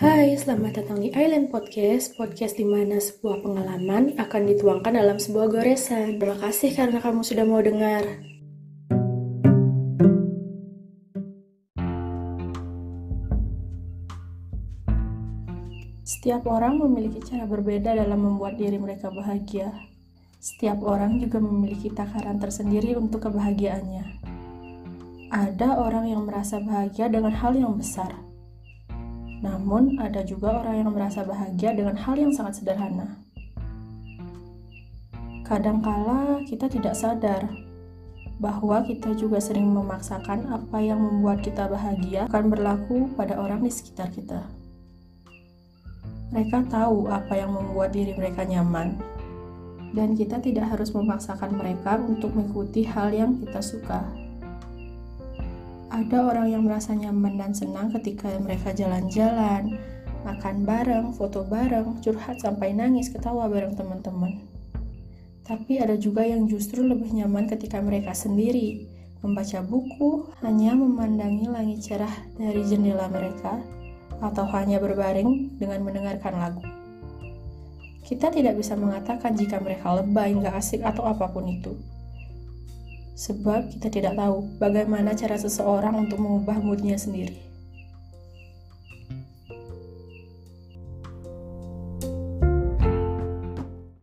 Hai, selamat datang di Island Podcast, podcast di mana sebuah pengalaman akan dituangkan dalam sebuah goresan. Terima kasih karena kamu sudah mau dengar. Setiap orang memiliki cara berbeda dalam membuat diri mereka bahagia. Setiap orang juga memiliki takaran tersendiri untuk kebahagiaannya. Ada orang yang merasa bahagia dengan hal yang besar, namun, ada juga orang yang merasa bahagia dengan hal yang sangat sederhana. Kadangkala kita tidak sadar bahwa kita juga sering memaksakan apa yang membuat kita bahagia akan berlaku pada orang di sekitar kita. Mereka tahu apa yang membuat diri mereka nyaman, dan kita tidak harus memaksakan mereka untuk mengikuti hal yang kita suka. Ada orang yang merasa nyaman dan senang ketika mereka jalan-jalan, makan bareng, foto bareng, curhat sampai nangis, ketawa bareng teman-teman. Tapi ada juga yang justru lebih nyaman ketika mereka sendiri, membaca buku, hanya memandangi langit cerah dari jendela mereka, atau hanya berbaring dengan mendengarkan lagu. Kita tidak bisa mengatakan jika mereka lebay, nggak asik, atau apa pun itu sebab kita tidak tahu bagaimana cara seseorang untuk mengubah moodnya sendiri.